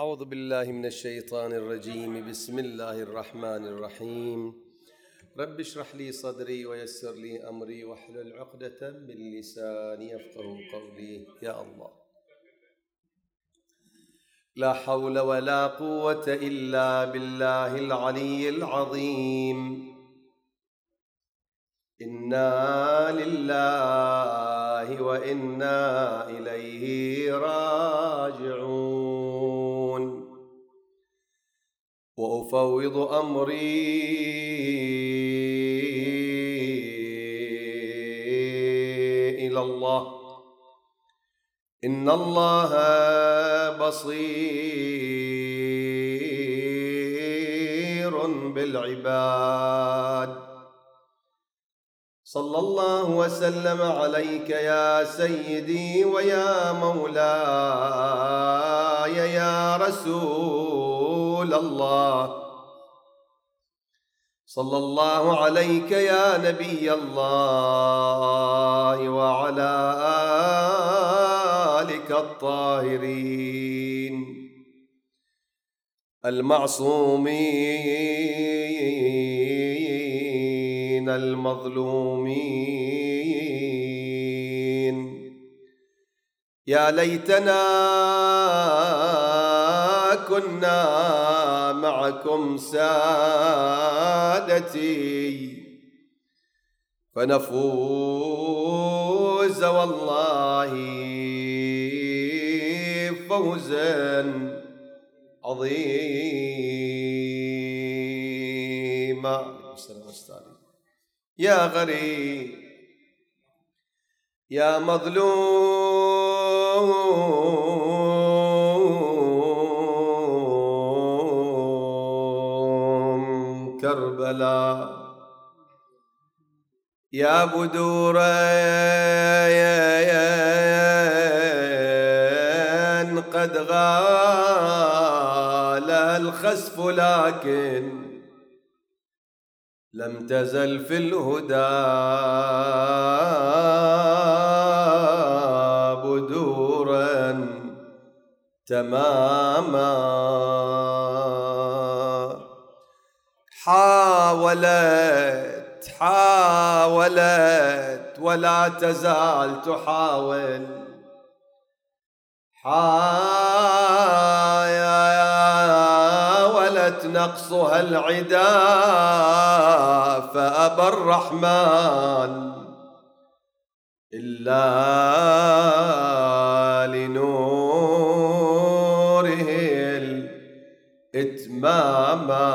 أعوذ بالله من الشيطان الرجيم. بسم الله الرحمن الرحيم. رب اشرح لي صدري ويسر لي أمري واحلل عقدة من لساني يفقه قولي. يا الله. لا حول ولا قوة إلا بالله العلي العظيم. إنا لله وإنا إليه راجعون. وأفوض أمري. إلى الله. إن الله بصير بالعباد. صلى الله وسلم عليك يا سيدي ويا مولاي يا رسول الله. صلى الله عليك يا نبي الله وعلى آلك الطاهرين. المعصومين المظلومين. يا ليتنا كنا معكم سادتي فنفوز والله فوزا عظيما. يا غريب يا مظلوم كربلاء يا بدورين قد غال الخسف لكن لم تزل في الهدى. بدورا تماما. حاولت حاولت ولا تزال تحاول. حاولت نقصها العدا فأبى الرحمن إلا لنوره الإتماما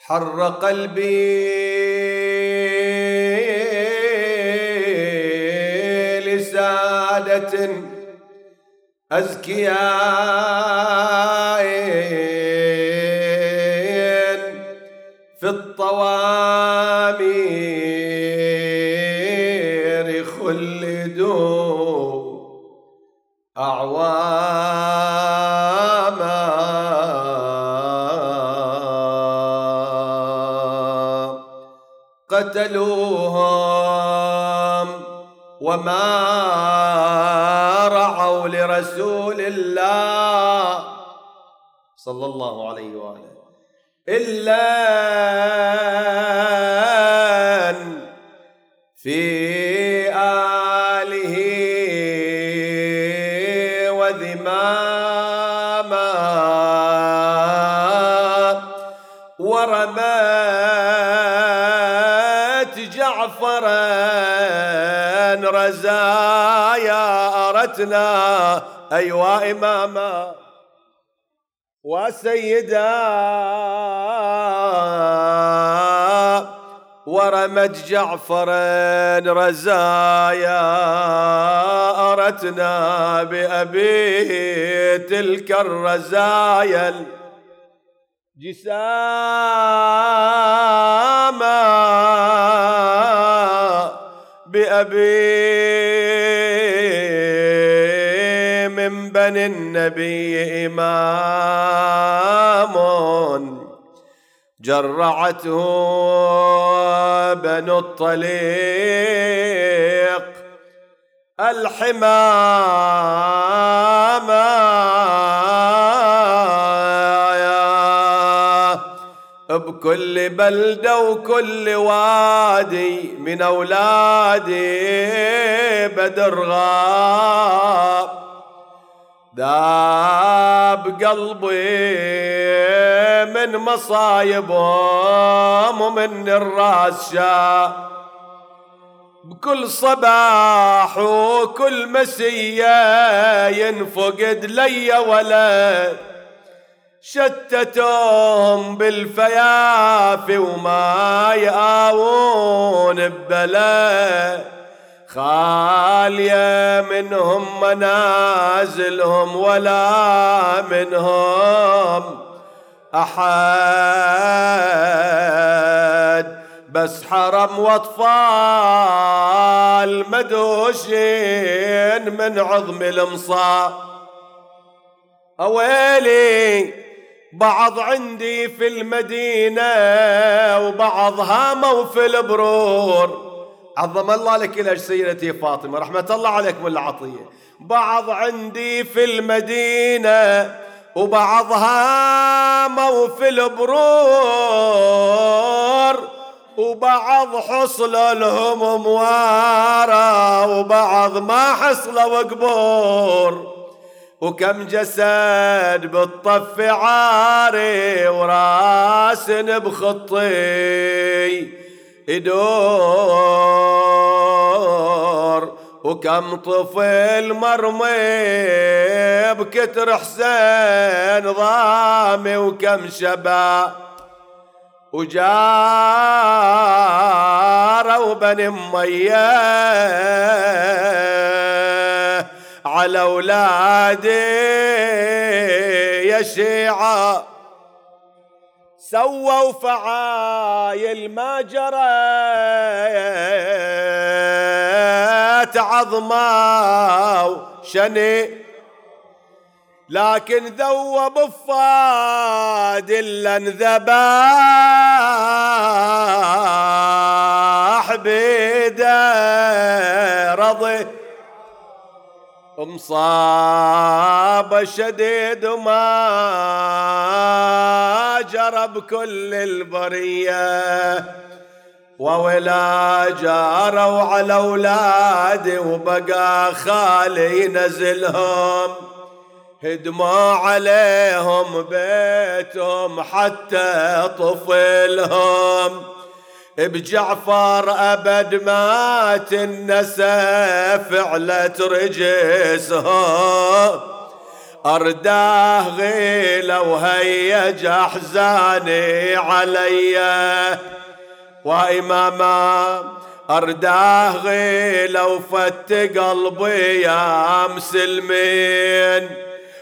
حر قلبي لسادة أزكياء في الطوامير خلدوا أعواما. قتلوهم وما لرسول الله صلى الله عليه وآله. إلا رزايا أرتنا أيوا إماما. وسيدا. ورمت جعفرا رزايا. أرتنا بأبي تلك الرزايا. جساما بأبي من بني النبي إمام. جرعته بنو الطليق. الحمامة. بكل بلدة وكل وادي من أولادي بدر غاب. ذاب قلبي من مصايبهم ومن الراس بكل صباح وكل مسية ينفقد لي ولد شتتهم بالفيافي وما يآوون ببلا خالية منهم منازلهم ولا منهم أحد. بس حرم وأطفال مدوشين من عظم المصاب أويلي بعض عندي في المدينة وبعض هاموا في البرور. عظم الله لك إلى سيدتي فاطمة رحمة الله عليك بالعطية بعض عندي في المدينة وبعض هاموا في البرور وبعض حصل لهم موارى وبعض ما حصلوا قبور وكم جسد بالطف عاري وراس بخطي. يدور وكم طفل مرمي بكتر حسين ضامي وكم شباب وجاروا بني أمية على أولادي يا شيعة. سووا فعايل ما جرت عظمه شني لكن ذوب الفاد إلا انذباح بيده رضي. مصاب شديد وما جرى بكل البرية وولا جاروا على أولادي وبقى خالي ينزلهم هدموا عليهم بيتهم حتى طفلهم. بجعفر أبد ما تنسى فعلة رجسهم أرداه غيلة وهيج أحزاني علي. وإماما أرداه غيلة وفت قلبي يا مسلمين.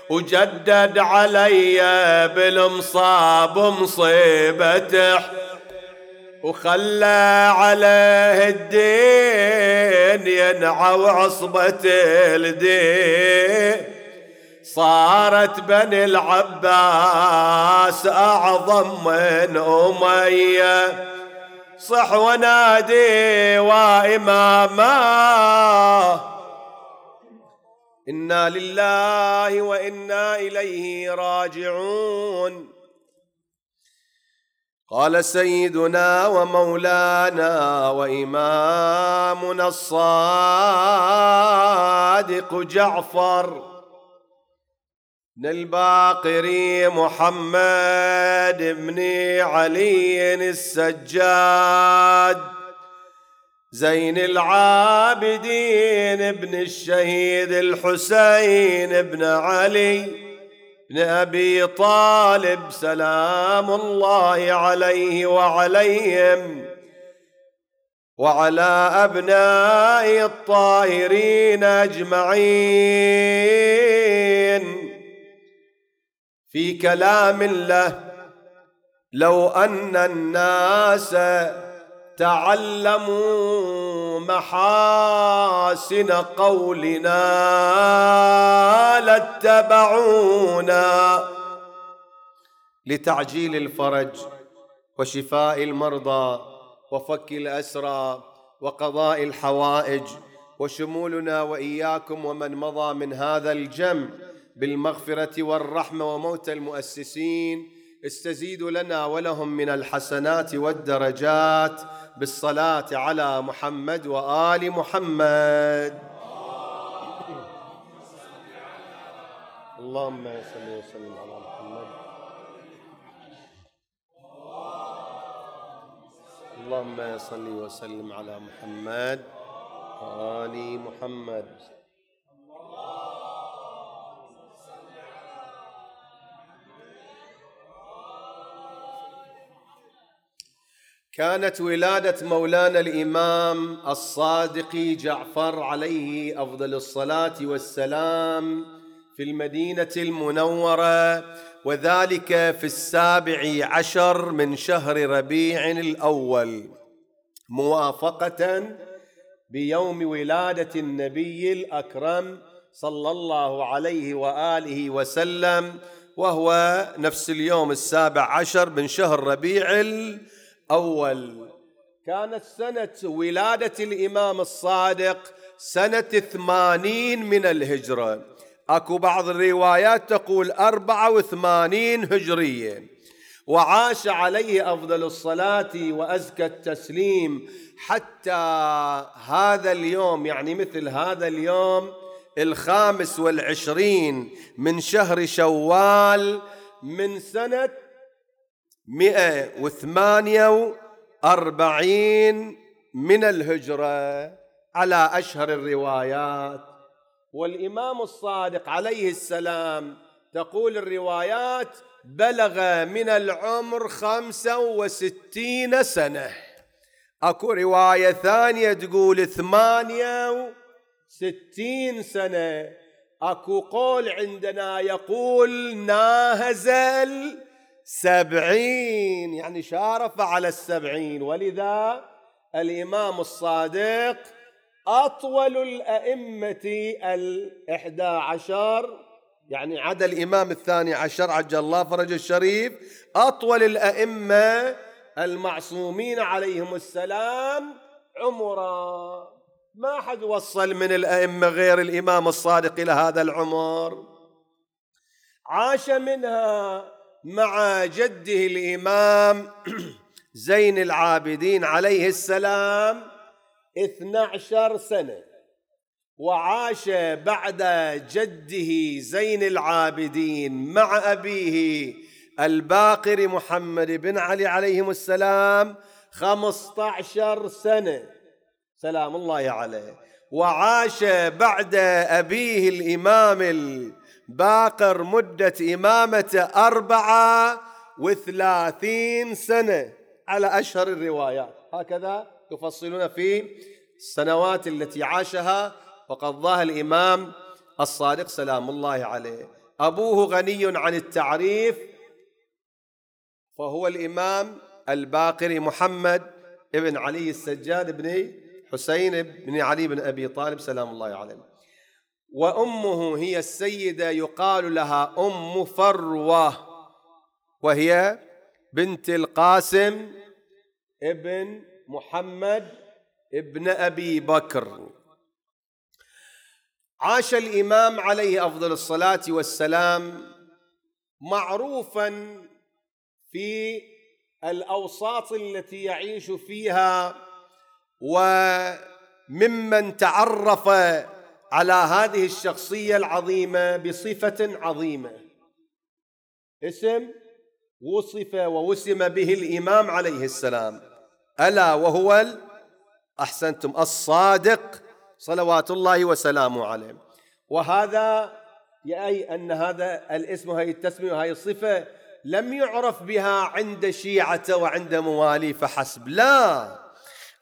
وجدد علي بالمصاب مصيبته. وخلى عليه الدين ينعى وعصبة الدين. صارت بني العباس أعظم من أمية. صح ونادي وإماما إنا لله وإنا إليه راجعون. قال سيدنا ومولانا وإمامنا الصادق جعفر بن الباقر محمد بن علي السجاد زين العابدين ابن الشهيد الحسين بن علي بن أبي طالب سلام الله عليه وعليهم. وعلى أبناء الطاهرين أجمعين. في كلام له لو أن الناس تعلموا محاسن قولنا لاتبعونا. لتعجيل الفرج وشفاء المرضى وفك الأسرى وقضاء الحوائج. وشمولنا وإياكم ومن مضى من هذا الجمع بالمغفرة والرحمة وموت المؤسسين. استزيد لنا ولهم من الحسنات والدرجات بالصلاة على محمد وآل محمد. اللهم صل وسلم على محمد. اللهم صل وسلم على محمد وآل محمد. كانت ولادة مولانا الإمام الصادق جعفر عليه أفضل الصلاة والسلام في المدينة المنورة وذلك في السابع عشر من شهر ربيع الأول موافقة بيوم ولادة النبي الأكرم صلى الله عليه وآله وسلم وهو نفس اليوم السابع عشر من شهر ربيع الأول. أول كانت سنة ولادة الإمام الصادق سنة ثمانين من الهجرة. أكو بعض الروايات تقول أربعة وثمانين هجرية. وعاش عليه أفضل الصلاة وأزكى التسليم حتى هذا اليوم يعني مثل هذا اليوم الخامس والعشرين من شهر شوال من سنة مئة وثمانية وأربعين من الهجرة على أشهر الروايات. والإمام الصادق عليه السلام تقول الروايات بلغ من العمر خمسة وستين سنة. أكو رواية ثانية تقول ثمانية وستين سنة. أكو قول عندنا يقول ناهزل سبعين يعني شارف على السبعين. ولذا الإمام الصادق أطول الأئمة الإحدى عشر يعني عدا الإمام الثاني عشر عجل الله فرج الشريف أطول الأئمة المعصومين عليهم السلام عمرا. ما حد وصل من الأئمة غير الإمام الصادق إلى هذا العمر. عاش منها مع جده الإمام زين العابدين عليه السلام اثنى عشر سنة وعاش بعد جده زين العابدين مع أبيه الباقر محمد بن علي عليهم السلام خمسة عشر سنة. سلام الله عليه. وعاش بعد أبيه الإمام باقر مدة إمامة أربعة وثلاثين سنة. على أشهر الروايات. هكذا يفصلون في السنوات التي عاشها وقضاها الإمام الصادق سلام الله عليه. أبوه غني عن التعريف فهو الإمام الباقر محمد ابن علي السجاد بن حسين بن علي بن أبي طالب سلام الله عليه. وأمه هي السيدة يقال لها أم فروة وهي بنت القاسم ابن محمد ابن أبي بكر. عاش الإمام عليه أفضل الصلاة والسلام معروفا في الأوساط التي يعيش فيها وممن تعرف على هذه الشخصية العظيمة بصفة عظيمة. اسم وصف ووسم به الإمام عليه السلام. ألا وهو أحسنتم الصادق صلوات الله وسلامه عليه. وهذا اي أن هذا الاسم وهي التسمية وهي الصفة لم يعرف بها عند الشيعة وعند مواليه فحسب. لا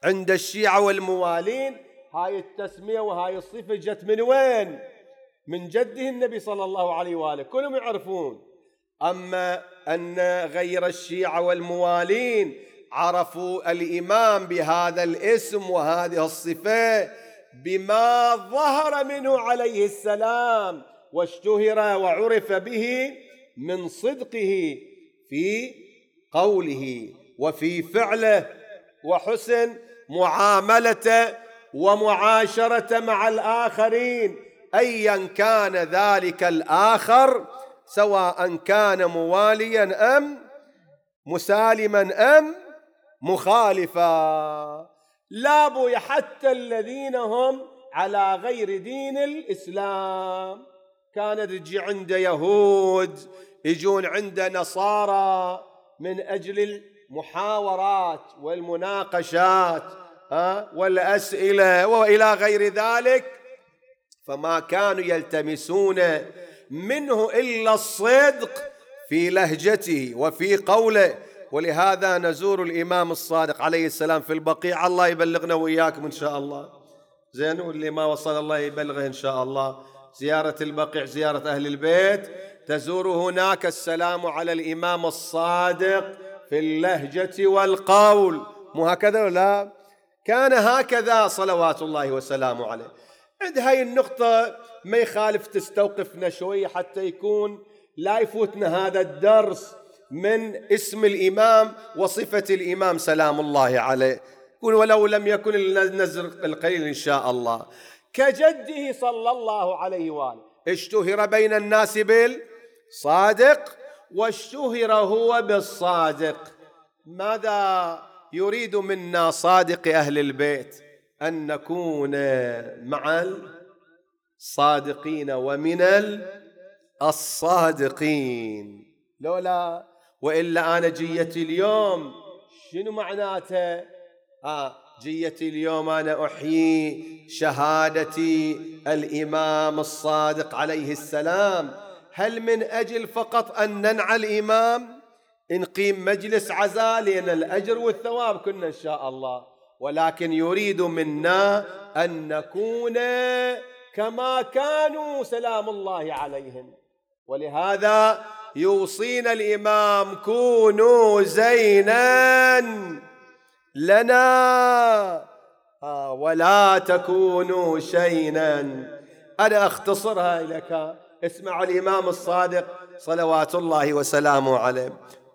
عند الشيعة والموالين هاي التسمية وهاي الصفة جت من وين؟ من جده النبي صلى الله عليه وآله. كلهم يعرفون. أما أن غير الشيعة والموالين عرفوا الإمام بهذا الاسم وهذه الصفة بما ظهر منه عليه السلام واشتهر وعرف به من صدقه في قوله وفي فعله وحسن معاملته ومعاشرة مع الآخرين ايا كان ذلك الآخر سواء كان مواليا أم مسالما أم مخالفا. لا بويا حتى الذين هم على غير دين الإسلام. كانت تجي عند يهود يجون عند نصارى من أجل المحاورات والمناقشات. والأسئلة وإلى غير ذلك فما كانوا يلتمسون منه إلا الصدق في لهجته وفي قوله. ولهذا نزور الإمام الصادق عليه السلام في البقيع. الله يبلغنا وإياكم إن شاء الله. زين واللي ما وصل الله يبلغه إن شاء الله. زيارة البقيع زيارة أهل البيت. تزور هناك السلام على الإمام الصادق في اللهجة والقول. مو هكذا لا كان هكذا صلوات الله وسلامه عليه. عند هاي النقطة ما يخالف تستوقفنا شوي حتى يكون لا يفوتنا هذا الدرس من اسم الإمام وصفة الإمام سلام الله عليه. يقول ولو لم يكن النزر القليل إن شاء الله. كجده صلى الله عليه وآله. اشتهر بين الناس بالصادق واشتهر هو بالصادق. ماذا يريد منا صادق أهل البيت أن نكون مع الصادقين ومن الصادقين. لولا وإلا أنا جيتي اليوم شنو معناته؟ آه جيتي اليوم أنا أحيي شهادتي الإمام الصادق عليه السلام. هل من أجل فقط أن ننعى الإمام؟ نقيم مجلس عزاء لأن الأجر والثواب كنا إن شاء الله. ولكن يريد منا أن نكون كما كانوا سلام الله عليهم. ولهذا يوصينا الإمام كونوا زينا لنا. آه، ولا تكونوا شينا. أنا أختصرها لك اسمع الإمام الصادق صلوات الله وسلامه عليه.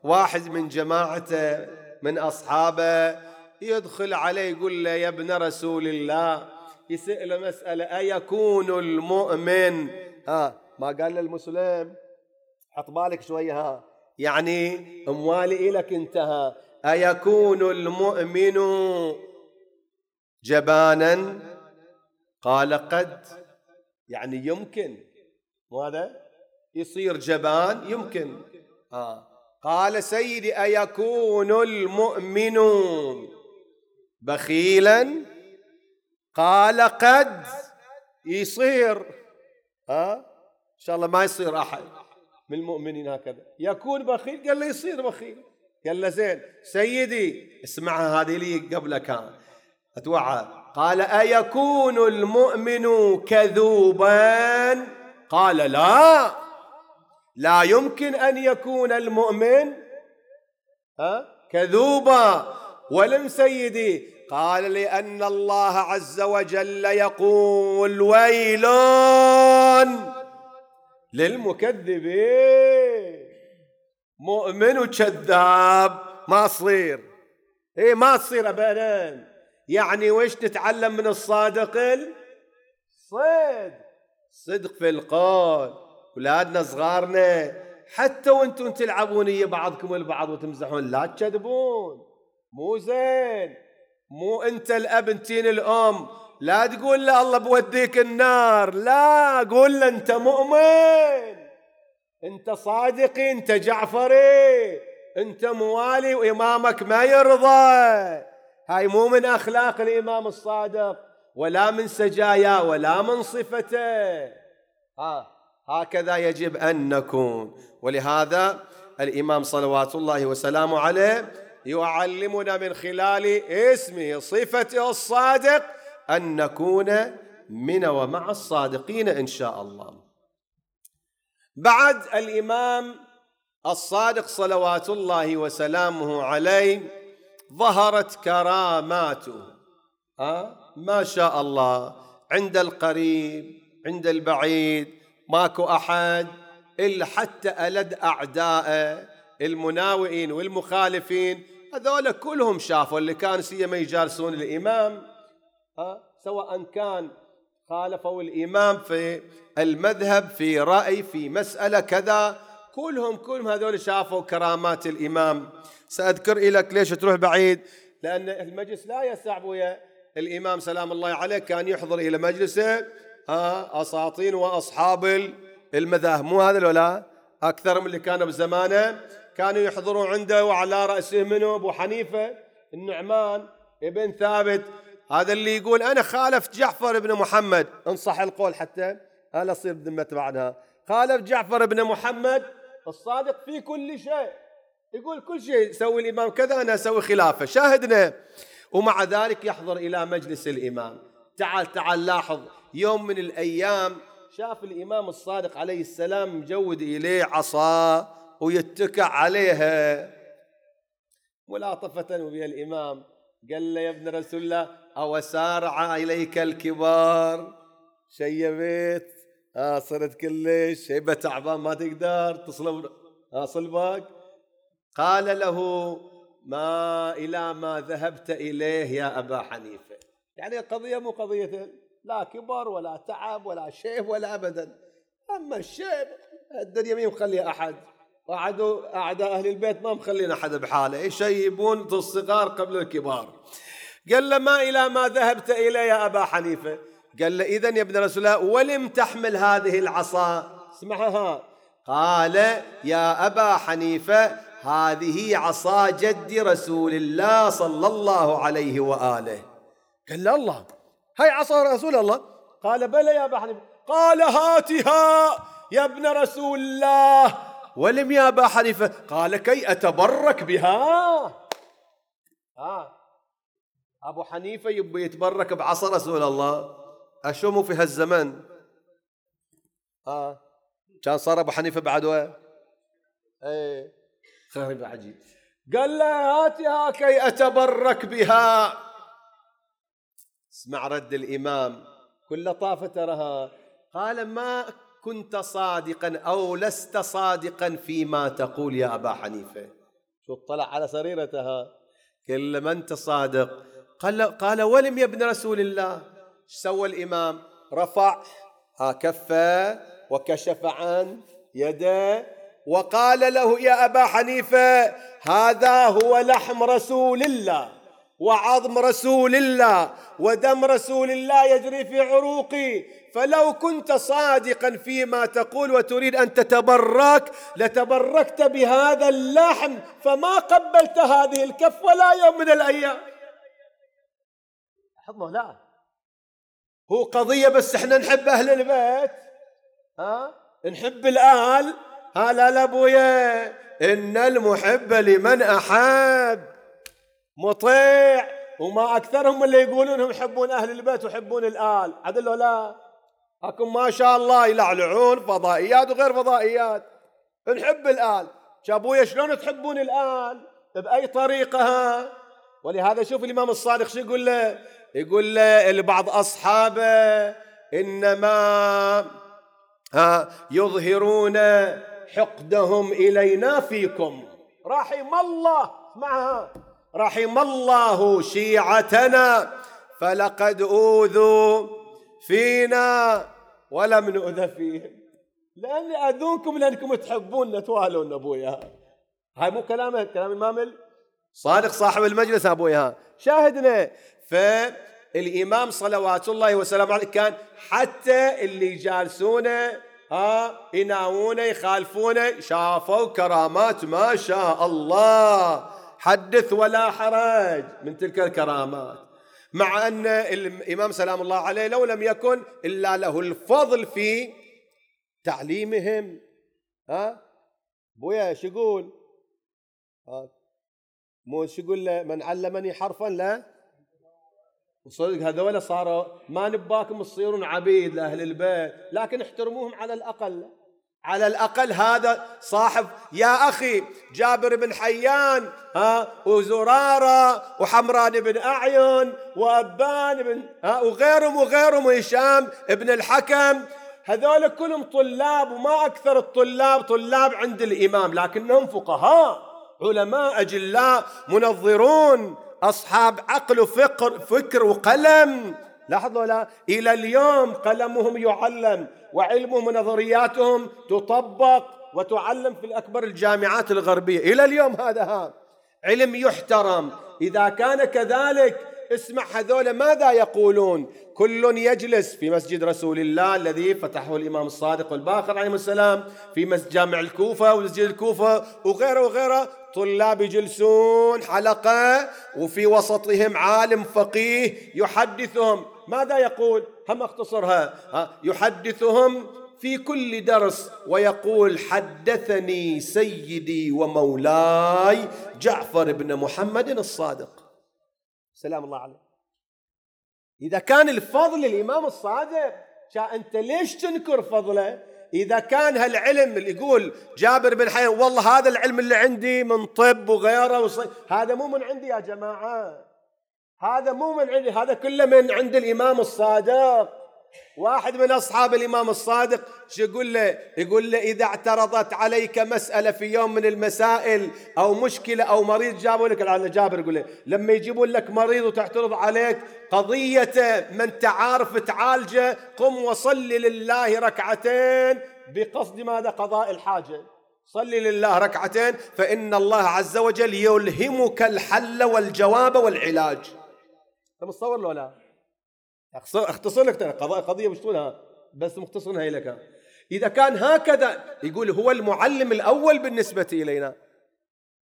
واحد من جماعته من أصحابه يدخل عليه يقول له يا ابن رسول الله يسأل مسألة أيكون المؤمن؟ ها ما قال للمسلم حط بالك شوية ها. يعني أموالي إلك انتهى أيكون المؤمن جبانا؟ قال قد. يعني يمكن. ماذا يصير جبان؟ يمكن. آه. قال سيدي أيكون المؤمن بخيلا؟ قال قد يصير. ها؟ إن شاء الله ما يصير أحد من المؤمنين هكذا. يكون بخيل؟ قال له يصير بخيل. قال له زين. سيدي اسمعها هذه لي قبل كان. أتوعى. قال أيكون المؤمن كذوبا؟ قال لا. لا يمكن أن يكون المؤمن كذوبا. ولم سيدي قال لأن الله عز وجل يقول ويل للمكذبين. مؤمن وكذاب ما تصير إيه ما تصير ابدا. يعني وش نتعلم من الصادق؟ الصدق صدق في القول. اولادنا صغارنا حتى وأنتم تلعبون ويا بعضكم البعض وتمزحون لا تكذبون مو زين. مو أنت الأب أنتين الأم. لا تقول له الله بوديك النار. لا قول له أنت مؤمن. أنت صادقي أنت جعفري. أنت موالي وإمامك ما يرضى. هاي مو من أخلاق الإمام الصادق ولا من سجايا ولا من صفته. ها. هكذا يجب أن نكون. ولهذا الإمام صلوات الله وسلامه عليه يعلمنا من خلال اسمه صفته الصادق أن نكون من ومع الصادقين إن شاء الله. بعد الإمام الصادق صلوات الله وسلامه عليه ظهرت كراماته. أه؟ ما شاء الله. عند القريب عند البعيد ماكو أحد إلا حتى ألد اعدائه المناوئين والمخالفين. هذول كلهم شافوا اللي كانوا سيما يجالسون الإمام. ها؟ سواء كان خالفوا الإمام في المذهب في رأي في مسألة كذا. كلهم كلهم هذول شافوا كرامات الإمام. سأذكر لك ليش تروح بعيد؟ لأن المجلس لا يسع ويا الإمام سلام الله عليه كان يحضر إلى مجلسه. ها أساطين وأصحاب المذاهب. مو هذا ولا أكثر من اللي كانوا بزمانه كانوا يحضرون عنده وعلى رأسه منه أبو حنيفة النعمان ابن ثابت. هذا اللي يقول أنا خالف جعفر بن محمد. انصح القول حتى أنا أصير بذمة بعدها؟ خالف جعفر بن محمد الصادق في كل شيء. يقول كل شيء سوي الإمام كذا أنا أسوي خلافة. شاهدنا. ومع ذلك يحضر إلى مجلس الإمام. تعال تعال لاحظ. يوم من الأيام شاف الإمام الصادق عليه السلام مجود إليه عصا ويتكع عليها. ملاطفة ويا الإمام. قال له يا ابن رسول الله أو سارع إليك الكبار. شيبت آه صرت كلش. شيبة تعبان ما تقدر. تصلب آه صلبك قال له ما إلى ما ذهبت إليه يا أبا حنيفة. يعني القضية مو قضية. لا كبر ولا تعب ولا شيب ولا أبدا. أما الشيب الدنيا مين مخلي أحد. قعدوا أعداء أهل البيت ما مخلين أحد بحاله. يشيبون الصغار قبل الكبار. قال له ما إلى ما ذهبت إليه يا أبا حنيفة؟ قال له إذا يا ابن رسول الله ولم تحمل هذه العصا؟ اسمعها. قال يا أبا حنيفة هذه عصا جد رسول الله صلى الله عليه وآله. قال له الله. هاي عصا رسول الله. قال بلى يا أبا حنيفة. قال هاتها يا ابن رسول الله. ولم يا أبا حنيفة؟ قال كي أتبرك بها. آه. أبو حنيفة يبي يتبرك بعصا رسول الله. أشوموا في هالزمن. آه. كان صار أبو حنيفة بعد وين؟ إيه. خرب عجيب. قال له هاتها كي أتبرك بها. اسمع رد الإمام. كل لطافة ترها قال ما كنت صادقا أو لست صادقا فيما تقول يا أبا حنيفة. شو اطلع على سريرتها. قال ما أنت صادق قال قال ولم يا ابن رسول الله. سوى الإمام؟ رفع كفه وكشف عن يده وقال له يا أبا حنيفة هذا هو لحم رسول الله. وعظم رسول الله ودم رسول الله يجري في عروقي. فلو كنت صادقا فيما تقول وتريد أن تتبرك لتبركت بهذا اللحم فما قبلت هذه الكف ولا يوم من الأيام. حظه لا. هو قضية بس إحنا نحب أهل البيت. ها؟ نحب الآل. ها لا لا ابويا إن المحب لمن أحب. مطيع وما أكثرهم اللي يقولون إنهم يحبون أهل البيت ويحبون الآل. عدل ولا؟ اكم ما شاء الله يلعلعون فضائيات وغير فضائيات. نحب الآل. أبويا شلون تحبون الآل؟ بأي طريقة؟ ها؟ ولهذا شوف الإمام الصادق شو يقول له؟ يقول له لبعض أصحابه إنما ها يظهرون حقدهم إلينا فيكم. رحم الله. معها رحم الله شيعتنا فلقد أوذوا فينا ولم نؤذى فيهم. لأني أذونكم لأنكم تحبون توالون أبويا. هاي مو كلام كلام الإمام صادق صاحب المجلس أبويا. شاهدنا فالإمام صلوات الله وسلامه عليه كان حتى اللي جالسونه ها يناوونه يخالفونه شافوا كرامات ما شاء الله. حدث ولا حرج من تلك الكرامات. مع أن الإمام سلام الله عليه لو لم يكن إلا له الفضل في تعليمهم. ها؟ بويا شو يقول؟ مو شو يقول من علمني حرفا لا. وصدق هذول صاروا ما نباكم تصيرون عبيد لأهل البيت لكن احترموهم على الأقل. على الأقل هذا صاحب يا أخي جابر بن حيان ها وزرارة وحمران بن أعين وأبان بن ها وغيرهم وغيرهم وهشام بن الحكم. هذول كلهم طلاب وما أكثر الطلاب طلاب عند الإمام لكنهم فقهاء علماء أجلاء منظرون أصحاب عقل وفكر فكر وقلم. لاحظوا لا إلى اليوم قلمهم يعلم وعلمهم ونظرياتهم تطبق وتعلم في الأكبر الجامعات الغربية. إلى اليوم هذا ها. علم يحترم. إذا كان كذلك اسمع هذول ماذا يقولون؟ كل يجلس في مسجد رسول الله الذي فتحه الإمام الصادق والباقر عليه السلام في مسجد جامع الكوفة ومسجد الكوفة وغيره وغيره. طلاب يجلسون حلقة وفي وسطهم عالم فقيه يحدثهم. ماذا يقول؟ هم اختصرها. يحدثهم في كل درس ويقول حدثني سيدي ومولاي جعفر بن محمد الصادق. سلام الله عليه. إذا كان الفضل الإمام الصادق أنت ليش تنكر فضله؟ إذا كان هالعلم اللي يقول جابر بن حيان والله هذا العلم اللي عندي من طب وغيره وصي... هذا مو من عندي يا جماعة. هذا مو من عندي هذا كله من عند الإمام الصادق. واحد من أصحاب الإمام الصادق شو يقول له؟ يقول له إذا اعترضت عليك مسألة في يوم من المسائل أو مشكلة أو مريض جابوا لك. على جابر يقول له لما يجيبون لك مريض وتعترض عليك قضية من تعارف تعالجه قم وصل لله ركعتين بقصد ماذا؟ قضاء الحاجة. صل لله ركعتين فإن الله عز وجل يلهمك الحل والجواب والعلاج. أنت متصور لو لا؟ اختصر لك قضاء قضية مش طولها بس مختصرها لك. إذا كان هكذا يقول هو المعلم الأول بالنسبة إلينا.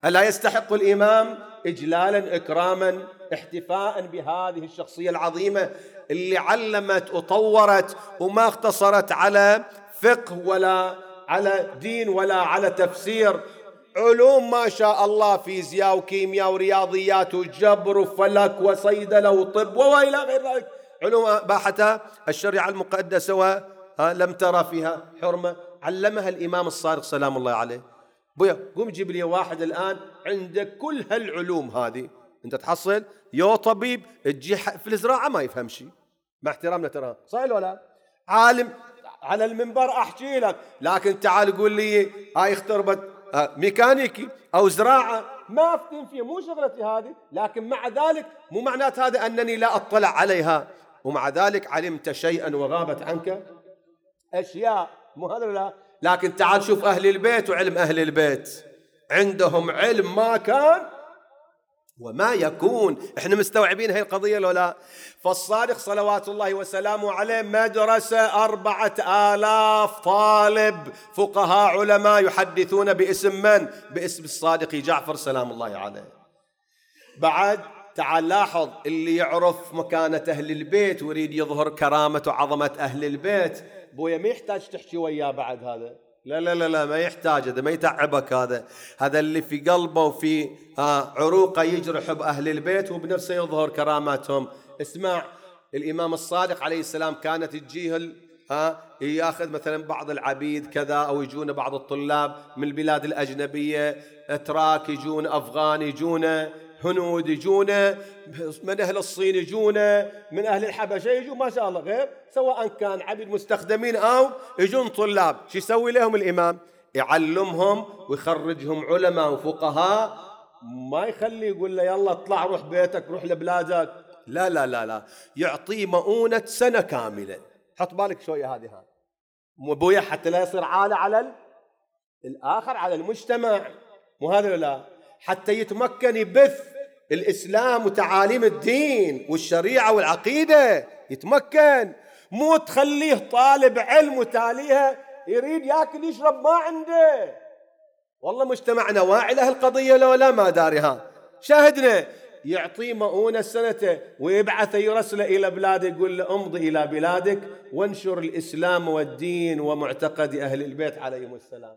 ألا يستحق الإمام إجلالا إكراما احتفاء بهذه الشخصية العظيمة اللي علمت وطورت وما اختصرت على فقه ولا على دين ولا على تفسير علوم ما شاء الله فيزياء وكيمياء ورياضيات وجبر وفلك وصيدلة وطب وإلى غير ذلك. علوم باحتها الشريعة المقدسة ولم ترى فيها حرمة. علمها الإمام الصادق سلام الله عليه. بويا قوم جيب لي واحد الآن عندك كل هالعلوم هذه. أنت تحصل يو طبيب تجي في الزراعة ما يفهم شيء مع احترامنا ترى. صحيح ولا عالم على المنبر أحكي لك. لكن تعال قول لي هاي اختربت ميكانيكي أو زراعة. ما أفتن فيه مو شغلتي هذه لكن مع ذلك مو معنات هذا أنني لا أطلع عليها. ومع ذلك علمت شيئا وغابت عنك. أشياء مو هذا لا لكن تعال شوف أهل البيت وعلم أهل البيت. عندهم علم ما كان وما يكون. إحنا مستوعبين هاي القضية لو لا؟ فالصادق صلوات الله وسلامه عليه مدرسة أربعة آلاف طالب فقهاء علماء يحدثون باسم من؟ باسم الصادق جعفر سلام الله عليه. بعد تعال لاحظ اللي يعرف مكانة أهل البيت ويريد يظهر كرامة وعظمة أهل البيت. بويا ما يحتاج تحكي وياه بعد هذا. لا لا لا لا ما يحتاج هذا ما يتعبك هذا. هذا اللي في قلبه وفي عروقه يجرح بأهل البيت وبنفسه يظهر كراماتهم. اسمع الإمام الصادق عليه السلام كانت تجيه ها يأخذ مثلا بعض العبيد كذا أو يجون بعض الطلاب من البلاد الأجنبية اتراك يجون أفغان يجون هنود يجونا من أهل الصين يجونا من أهل الحبشة يجون ما شاء الله غير. سواء كان عبيد مستخدمين أو يجون طلاب. شو يسوي لهم الإمام؟ يعلمهم ويخرجهم علماء وفقهاء. ما يخلي يقول له يلا اطلع روح بيتك روح لبلادك. لا لا لا لا. يعطيه مؤونة سنة كاملة. حط بالك شوية هذه هذه ابويا حتى لا يصير عالة على الآخر على المجتمع. مو هذا لا؟ حتى يتمكن يبث الإسلام وتعاليم الدين والشريعة والعقيدة. يتمكن. مو تخليه طالب علم وتاليها يريد ياكل يشرب ما عنده. والله مجتمعنا واعي له القضية لو لا ما دارها شاهدنا. يعطيه مؤونة سنته ويبعث يرسل إلى بلاده يقول له امضي إلى بلادك وانشر الإسلام والدين ومعتقد أهل البيت عليهم السلام.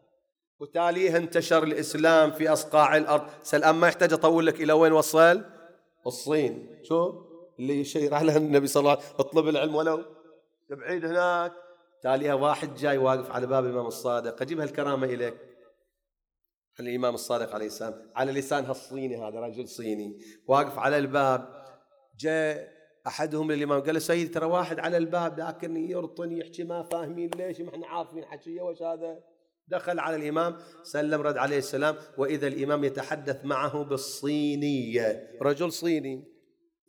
وتاليها انتشر الإسلام في أصقاع الأرض. سلام ما يحتاج أطول لك إلى وين وصل؟ الصين. شو؟ اللي يشير على النبي صلى الله عليه وسلم اطلب العلم ولو. بعيد هناك. تاليها واحد جاي واقف على باب الإمام الصادق. أجيب هالكرامة إليك. الإمام الصادق عليه السلام. على لسان هالصيني هذا رجل صيني. واقف على الباب. جاء أحدهم للإمام قال له سيدي ترى واحد على الباب لكن يرطن يحكي ما فاهمين ليش ما إحنا عارفين حكيه وش هذا؟ دخل على الإمام سلم رد عليه السلام وإذا الإمام يتحدث معه بالصينية. رجل صيني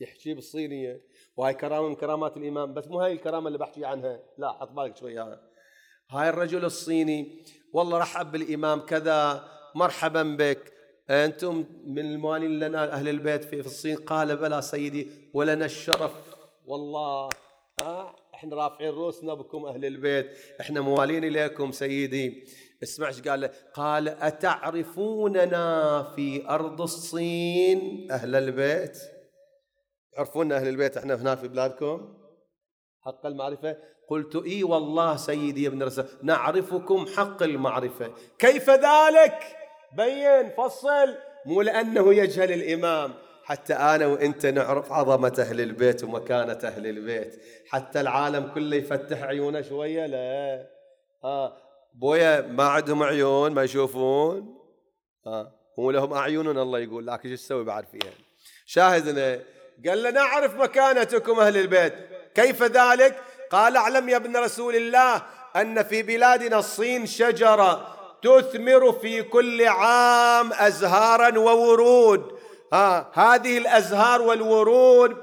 يحكي بالصينية. وهاي كرامة من كرامات الإمام بس مو هاي الكرامة اللي بحكي عنها. لا حط بالك شوي هاي الرجل الصيني والله رحب بالإمام كذا مرحبا بك. أنتم من الموالين لنا أهل البيت في الصين؟ قال بلى سيدي ولنا الشرف. والله. ها إحنا رافعين رؤوسنا بكم أهل البيت. إحنا موالين إليكم سيدي. اسمع إيش قال. قال أتعرفوننا في أرض الصين أهل البيت؟ تعرفون أهل البيت إحنا هناك في بلادكم؟ حق المعرفة. قلت إي والله سيدي ابن رسول نعرفكم حق المعرفة. كيف ذلك؟ بين فصل. مو لأنه يجهل الإمام. حتى أنا وأنت نعرف عظمة أهل البيت ومكانة أهل البيت. حتى العالم كله يفتح عيونه شوية لا. آه. بويا ما عندهم عيون ما يشوفون. آه. هم لهم أعين الله يقول لكن شو تسوي بعد فيها؟ شاهدنا. قال له نعرف مكانتكم أهل البيت. كيف ذلك؟ قال أعلم يا ابن رسول الله أن في بلادنا الصين شجرة تثمر في كل عام أزهارا وورود. ها هذه الأزهار والورود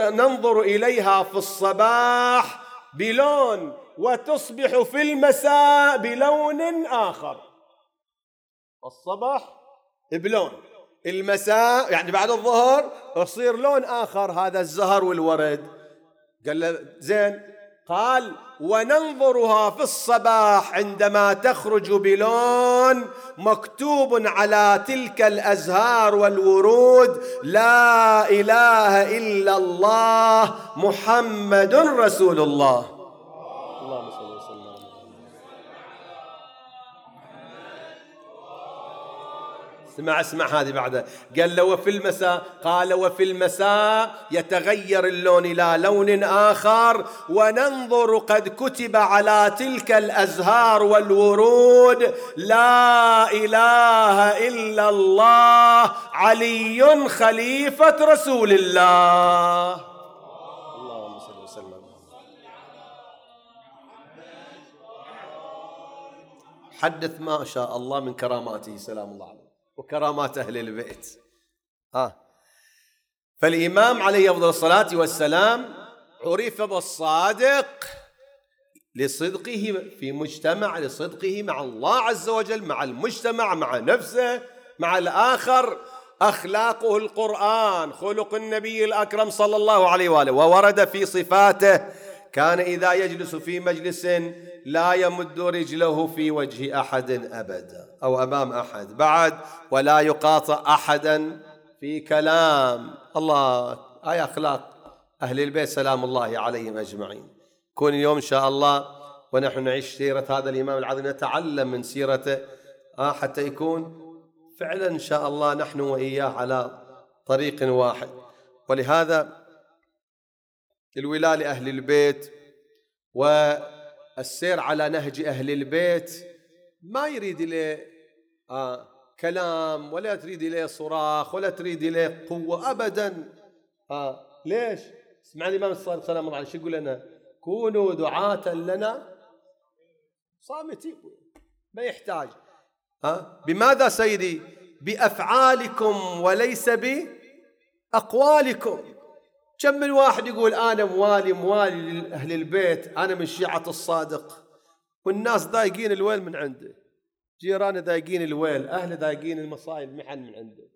ننظر إليها في الصباح بلون وتصبح في المساء بلون آخر. الصباح بلون المساء يعني بعد الظهر يصير لون آخر هذا الزهر والورد. قال له زين قال وننظرها في الصباح عندما تخرج بلون مكتوب على تلك الأزهار والورود لا إله إلا الله محمد رسول الله اللهم صل اسمع اسمع هذه بعدها قال له وفي المساء؟ قال وفي المساء يتغير اللون إلى لون آخر وننظر قد كتب على تلك الأزهار والورود لا إله إلا الله علي خليفة رسول الله. اللهم صل وسلم. حدث ما شاء الله من كراماته. سلام الله عليه. وكرامات أهل البيت. آه. فالإمام عليه أفضل الصلاة والسلام عرف بالصادق لصدقه في مجتمع لصدقه مع الله عز وجل مع المجتمع مع نفسه مع الآخر. أخلاقه القرآن خلق النبي الأكرم صلى الله عليه وآله وورد في صفاته. كان إذا يجلس في مجلس لا يمد رجله في وجه أحد أبدا. أو أمام أحد. بعد ولا يقاطع أحدا في كلام. الله هاي أخلاق أهل البيت سلام الله عليهم أجمعين. كون اليوم إن شاء الله ونحن نعيش سيرة هذا الإمام العظيم نتعلم من سيرته آه حتى يكون فعلا إن شاء الله نحن وإياه على طريق واحد. ولهذا الولاء لأهل البيت والسير على نهج أهل البيت ما يريد إليه آه كلام ولا تريد إليه صراخ ولا تريد إليه قوة أبدا آه ليش؟ اسمعني الإمام الصادق سلام الله عليه شو يقول لنا؟ كونوا دعاة لنا صامتين ما يحتاج آه بماذا سيدي؟ بأفعالكم وليس بأقوالكم كم من واحد يقول أنا موالي موالي لأهل البيت أنا من شيعة الصادق والناس ضايقين الويل من عنده. جيرانه ضايقين الويل أهله ضايقين المصايب محن من عنده.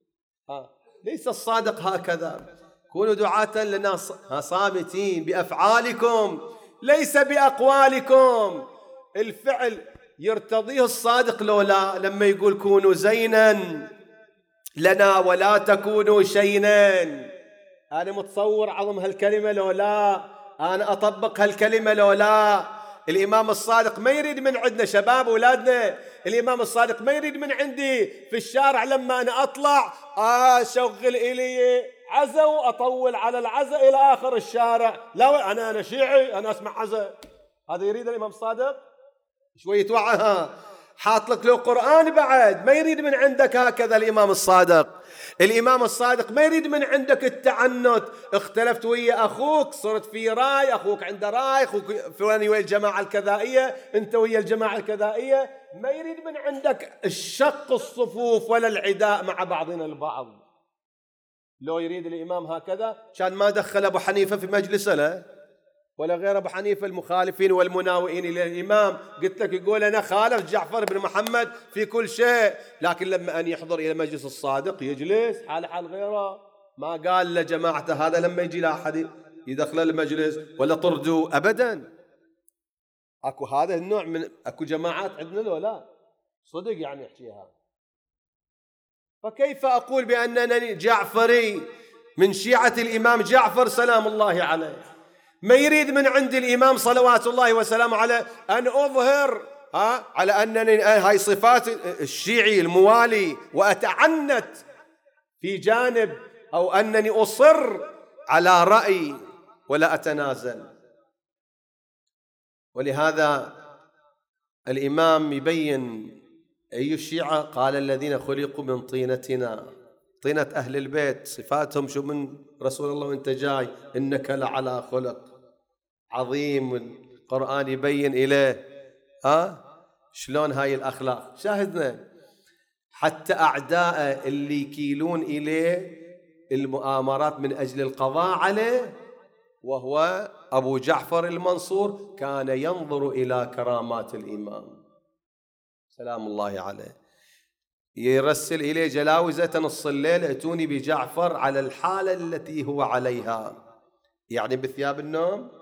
ها؟ ليس الصادق هكذا. كونوا دعاة لنا صامتين بأفعالكم ليس بأقوالكم. الفعل يرتضيه الصادق لو لا لما يقول كونوا زينا لنا ولا تكونوا شينا. أنا متصور عظم هالكلمة لو لا أنا أطبق هالكلمة لو لا. الإمام الصادق ما يريد من عندنا شباب أولادنا. الإمام الصادق ما يريد من عندي في الشارع لما أنا أطلع أشغل إلي عزا وأطول على العزا إلى آخر الشارع. لا أنا أنا شيعي أنا أسمع عزا. هذا يريد الإمام الصادق؟ شوية وعها حاط لك له قرآن بعد ما يريد من عندك هكذا الإمام الصادق. الإمام الصادق ما يريد من عندك التعنت. اختلفت ويا أخوك صرت في راي أخوك عنده راي أخوك فلان ويا الجماعة الكذائية أنت ويا الجماعة الكذائية. ما يريد من عندك الشق الصفوف ولا العداء مع بعضنا البعض. لو يريد الإمام هكذا كان ما دخل أبو حنيفة في مجلسه ولا غير أبو حنيفة المخالفين والمناوئين إلى الإمام. قلت لك يقول أنا خالف جعفر بن محمد في كل شيء لكن لما أن يحضر إلى مجلس الصادق يجلس حال حال غيره. ما قال لجماعته هذا لما يجي لا أحد يدخل المجلس ولا طردوا ابدا. أكو هذا النوع من أكو جماعات عندنا لو لا. صدق يعني يحكيها فكيف أقول بأنني جعفري من شيعة الإمام جعفر؟ سلام الله عليه. ما يريد من عند الإمام صلوات الله وسلامه عليه أن أظهر ها على أنني هاي صفات الشيعي الموالي وأتعنت في جانب أو أنني أصر على رأي ولا أتنازل. ولهذا الإمام يبين أي الشيعة قال الذين خلقوا من طينتنا طينة أهل البيت صفاتهم شو من رسول الله وانت جاي إنك لعلى خلق. عظيم القرآن يبين إليه. ها؟ شلون هاي الأخلاق؟ شاهدنا. حتى أعداء اللي يكيلون إليه المؤامرات من أجل القضاء عليه وهو أبو جعفر المنصور كان ينظر إلى كرامات الإمام. سلام الله عليه. يرسل إليه جلاوزة نص الليل ائتوني بجعفر على الحالة التي هو عليها. يعني بثياب النوم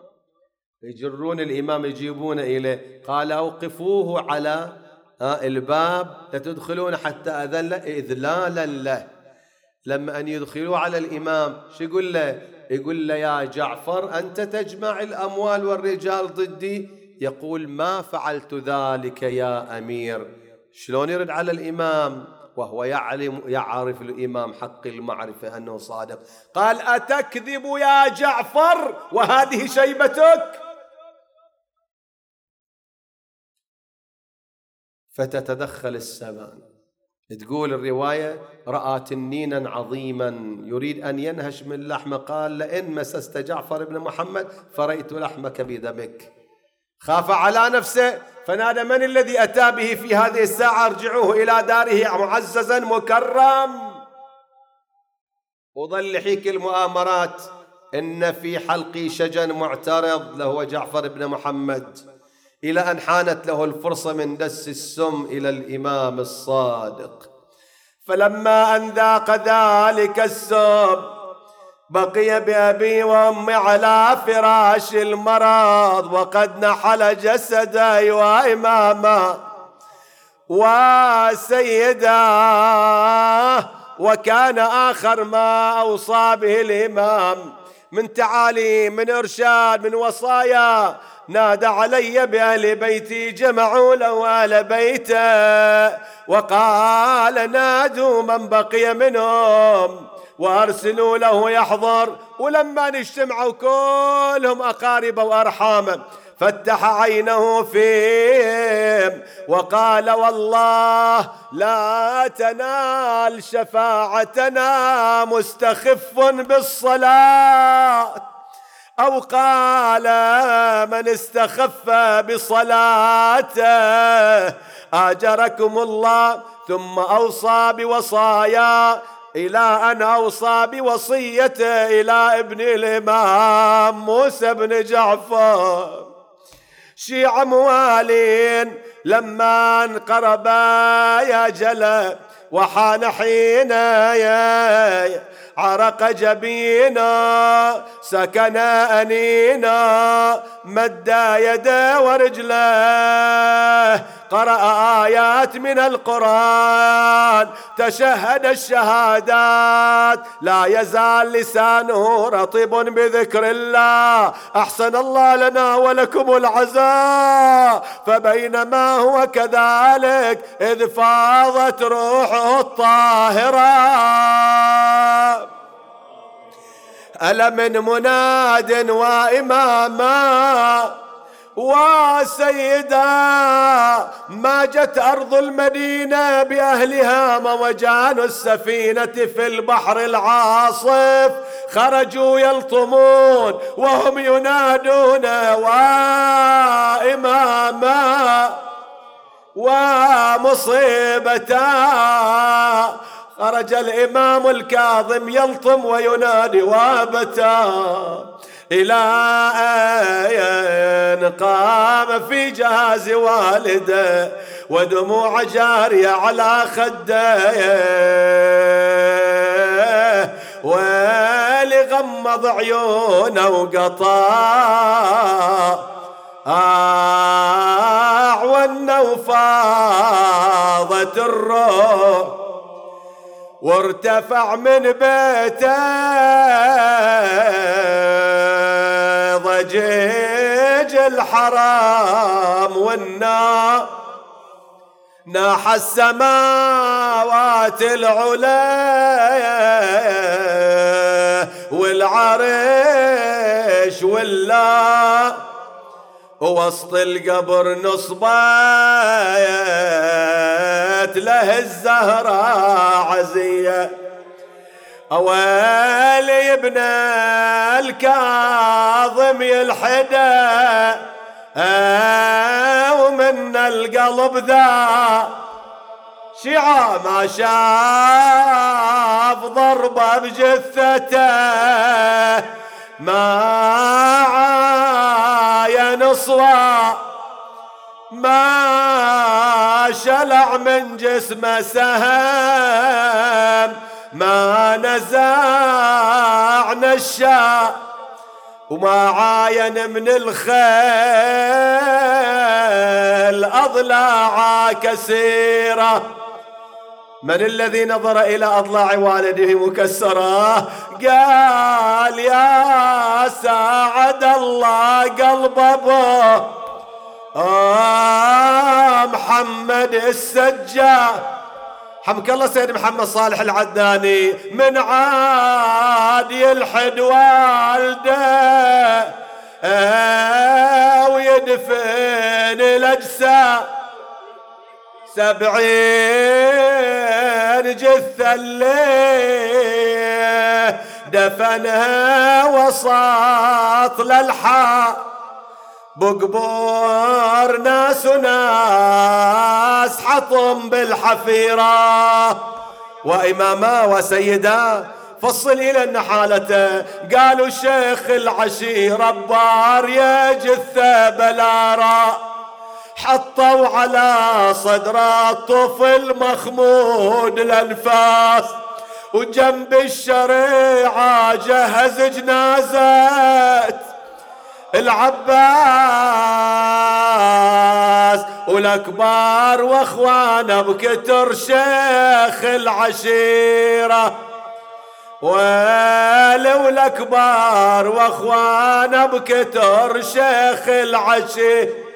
يجرون الإمام يجيبونه إليه. قال أوقفوه على الباب لتدخلون حتى أذن له إذلالا له. لما أن يدخلوا على الإمام شو يقول له؟ يقول له يا جعفر أنت تجمع الأموال والرجال ضدي. يقول ما فعلت ذلك يا أمير. شلون يرد على الإمام؟ وهو يعلم يعرف الإمام حق المعرفة أنه صادق. قال أتكذب يا جعفر؟ وهذه شيبتك؟ فتتدخل السماء. تقول الرواية رأى تنينا عظيما. يريد أن ينهش من لحمه قال لئن مسست جعفر بن محمد فريت لحمك بدمك. خاف على نفسه فنادى من الذي أتى به في هذه الساعة؟ ارجعوه إلى داره معززا مكرم. وظل حيك المؤامرات إن في حلقي شجن معترض له جعفر بن محمد. إلى أن حانت له الفرصة من دس السم إلى الإمام الصادق. فلما أن ذاق ذلك السم بقي بأبي وأمي على فراش المرض وقد نحل جسدي وإماما وسيدا وكان آخر ما أوصى به الإمام من تعاليم من إرشاد من وصايا نادى علي بأهل بيتي جمعوا له أهل بيته وقال نادوا من بقي منهم وأرسلوا له يحضر ولما اجتمعوا كلهم أقارب وأرحام فتح عينه فيهم وقال والله لا تنال شفاعتنا مستخف بالصلاة. أو قال من استخف بصلاته آجركم الله ثم أوصى بوصايا إلى أن أوصى بوصيته إلى ابن الإمام موسى بن جعفر. شيع موالين لما انقربا يا جلا وحان حين يا عرق جبينا سكن أنينا مد يده ورجله قرأ آيات من القرآن تشهد الشهادات. لا يزال لسانه رطب بذكر الله. أحسن الله لنا ولكم العزاء. فبينما هو كذلك إذ فاضت روحه الطاهرة. ألا من مناد وإماما وسيدا ما جت أرض المدينة بأهلها موجان السفينة في البحر العاصف خرجوا يلطمون وهم ينادون وإماما ومصيبتا خرج الإمام الكاظم يلطم وينادي وابتا إلى أين قام في جهاز والده ودموع جارية على خده غمض عيونه وقطع أعونا وفاضت الروح. وارتفع من بيته ضجيج الحرام والنار ناح السماوات العلا والعرش ولا وسط القبر نصبت له الزهرة عزية أويل ابن الكاظم يلحده ومن القلب ذا شيعة ما شاف ضربة بجثته ما عاين صوى ما شلع من جسمه سهم ما نزع نشا وما عاين من الخيل أضلاع كثيرة. من الذي نظر إلى أضلاع والده مكسرة؟ قال يا ساعد الله قلب أبوه آه محمد السجاد حمك الله سيد محمد صالح العداني من عاد يلحد والده ويدفن الأجساد سبعين جثة الليل. دفنها وسط للحا. بقبور ناس وناس حطم بالحفيرة. وإماما وسيدا فصل إلى النحالة قالوا الشيخ العشير بار يا جثة بلارا حطوا على صدر الطفل مخمود الانفاس وجنب الشريعة جهز جنازة العباس والأكبار واخوانه بكتر شيخ العشيرة. ولو الأكبار واخوانه بكتر شيخ العشيرة.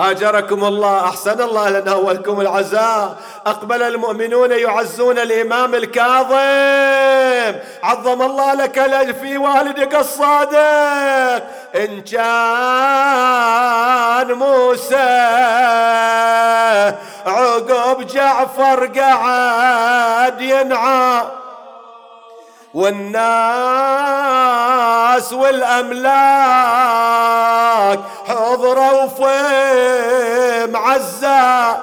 هاجركم الله أحسن الله لنا ولكم العزاء. أقبل المؤمنون يعزون الإمام الكاظم. عظم الله لك في والدك الصادق. إن كان موسى عقب جعفر قعد ينعى. والناس والأملاك حضروا في معزة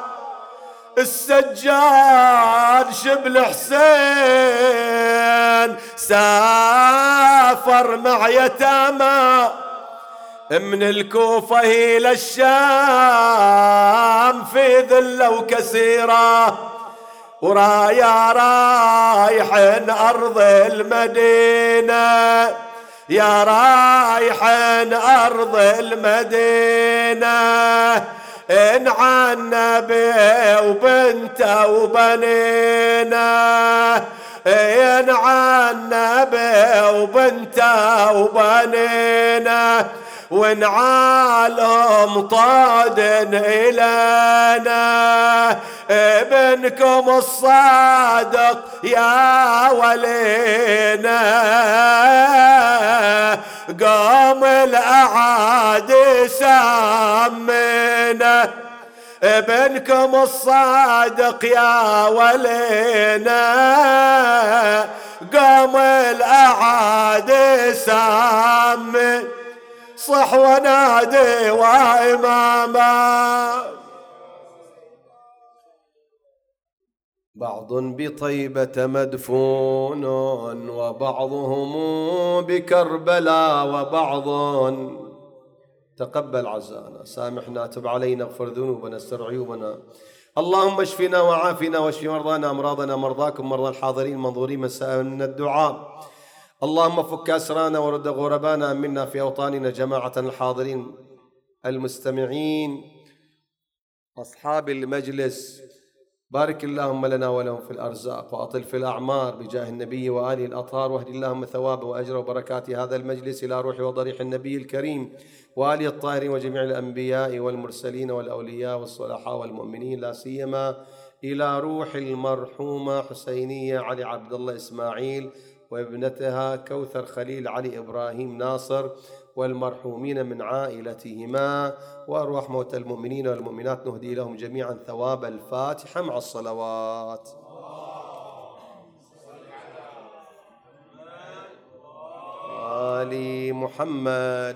السجاد شبل حسين سافر مع يتامى. من الكوفة إلى الشام في ذلة وكسيرة. ورايا رايحن أرض المدينة. يا رايحن أرض المدينة. إن عن نبي وبنته وبنينا. إن عن نبي وبنته وبنينا. ونعالهم طاد إلينا. ابنكم الصادق يا ولينا. قام الأعادي سامنا. ابنكم الصادق يا ولينا. قام الأعادي سامنا. صح ونادي وإماما. بعض بطيبة مدفون وبعضهم بكربلاء وبعض تقبل عزانا. سامحنا تب علينا اغفر ذنوبنا استر عيوبنا. اللهم اشفنا وعافنا واشف مرضانا امراضنا مرضاكم مرضى الحاضرين المنظورين من من الدعاء. اللهم فك أسرانا ورد غربانا منا في أوطاننا جماعة الحاضرين المستمعين أصحاب المجلس. بارك اللهم لنا ولهم في الأرزاق وأطل في الأعمار بجاه النبي وآله الأطهار واهد اللهم ثواب وأجر وبركات هذا المجلس إلى روح وضريح النبي الكريم وآله الطاهرين وجميع الأنبياء والمرسلين والأولياء والصلحاء والمؤمنين لا سيما إلى روح المرحومة حسينية علي عبد الله إسماعيل وابنتها كوثر خليل علي إبراهيم ناصر والمرحومين من عائلتهما. وأرواح موتى المؤمنين والمؤمنات نهدي لهم جميعا ثواب الفاتحة مع الصلوات. آل محمد.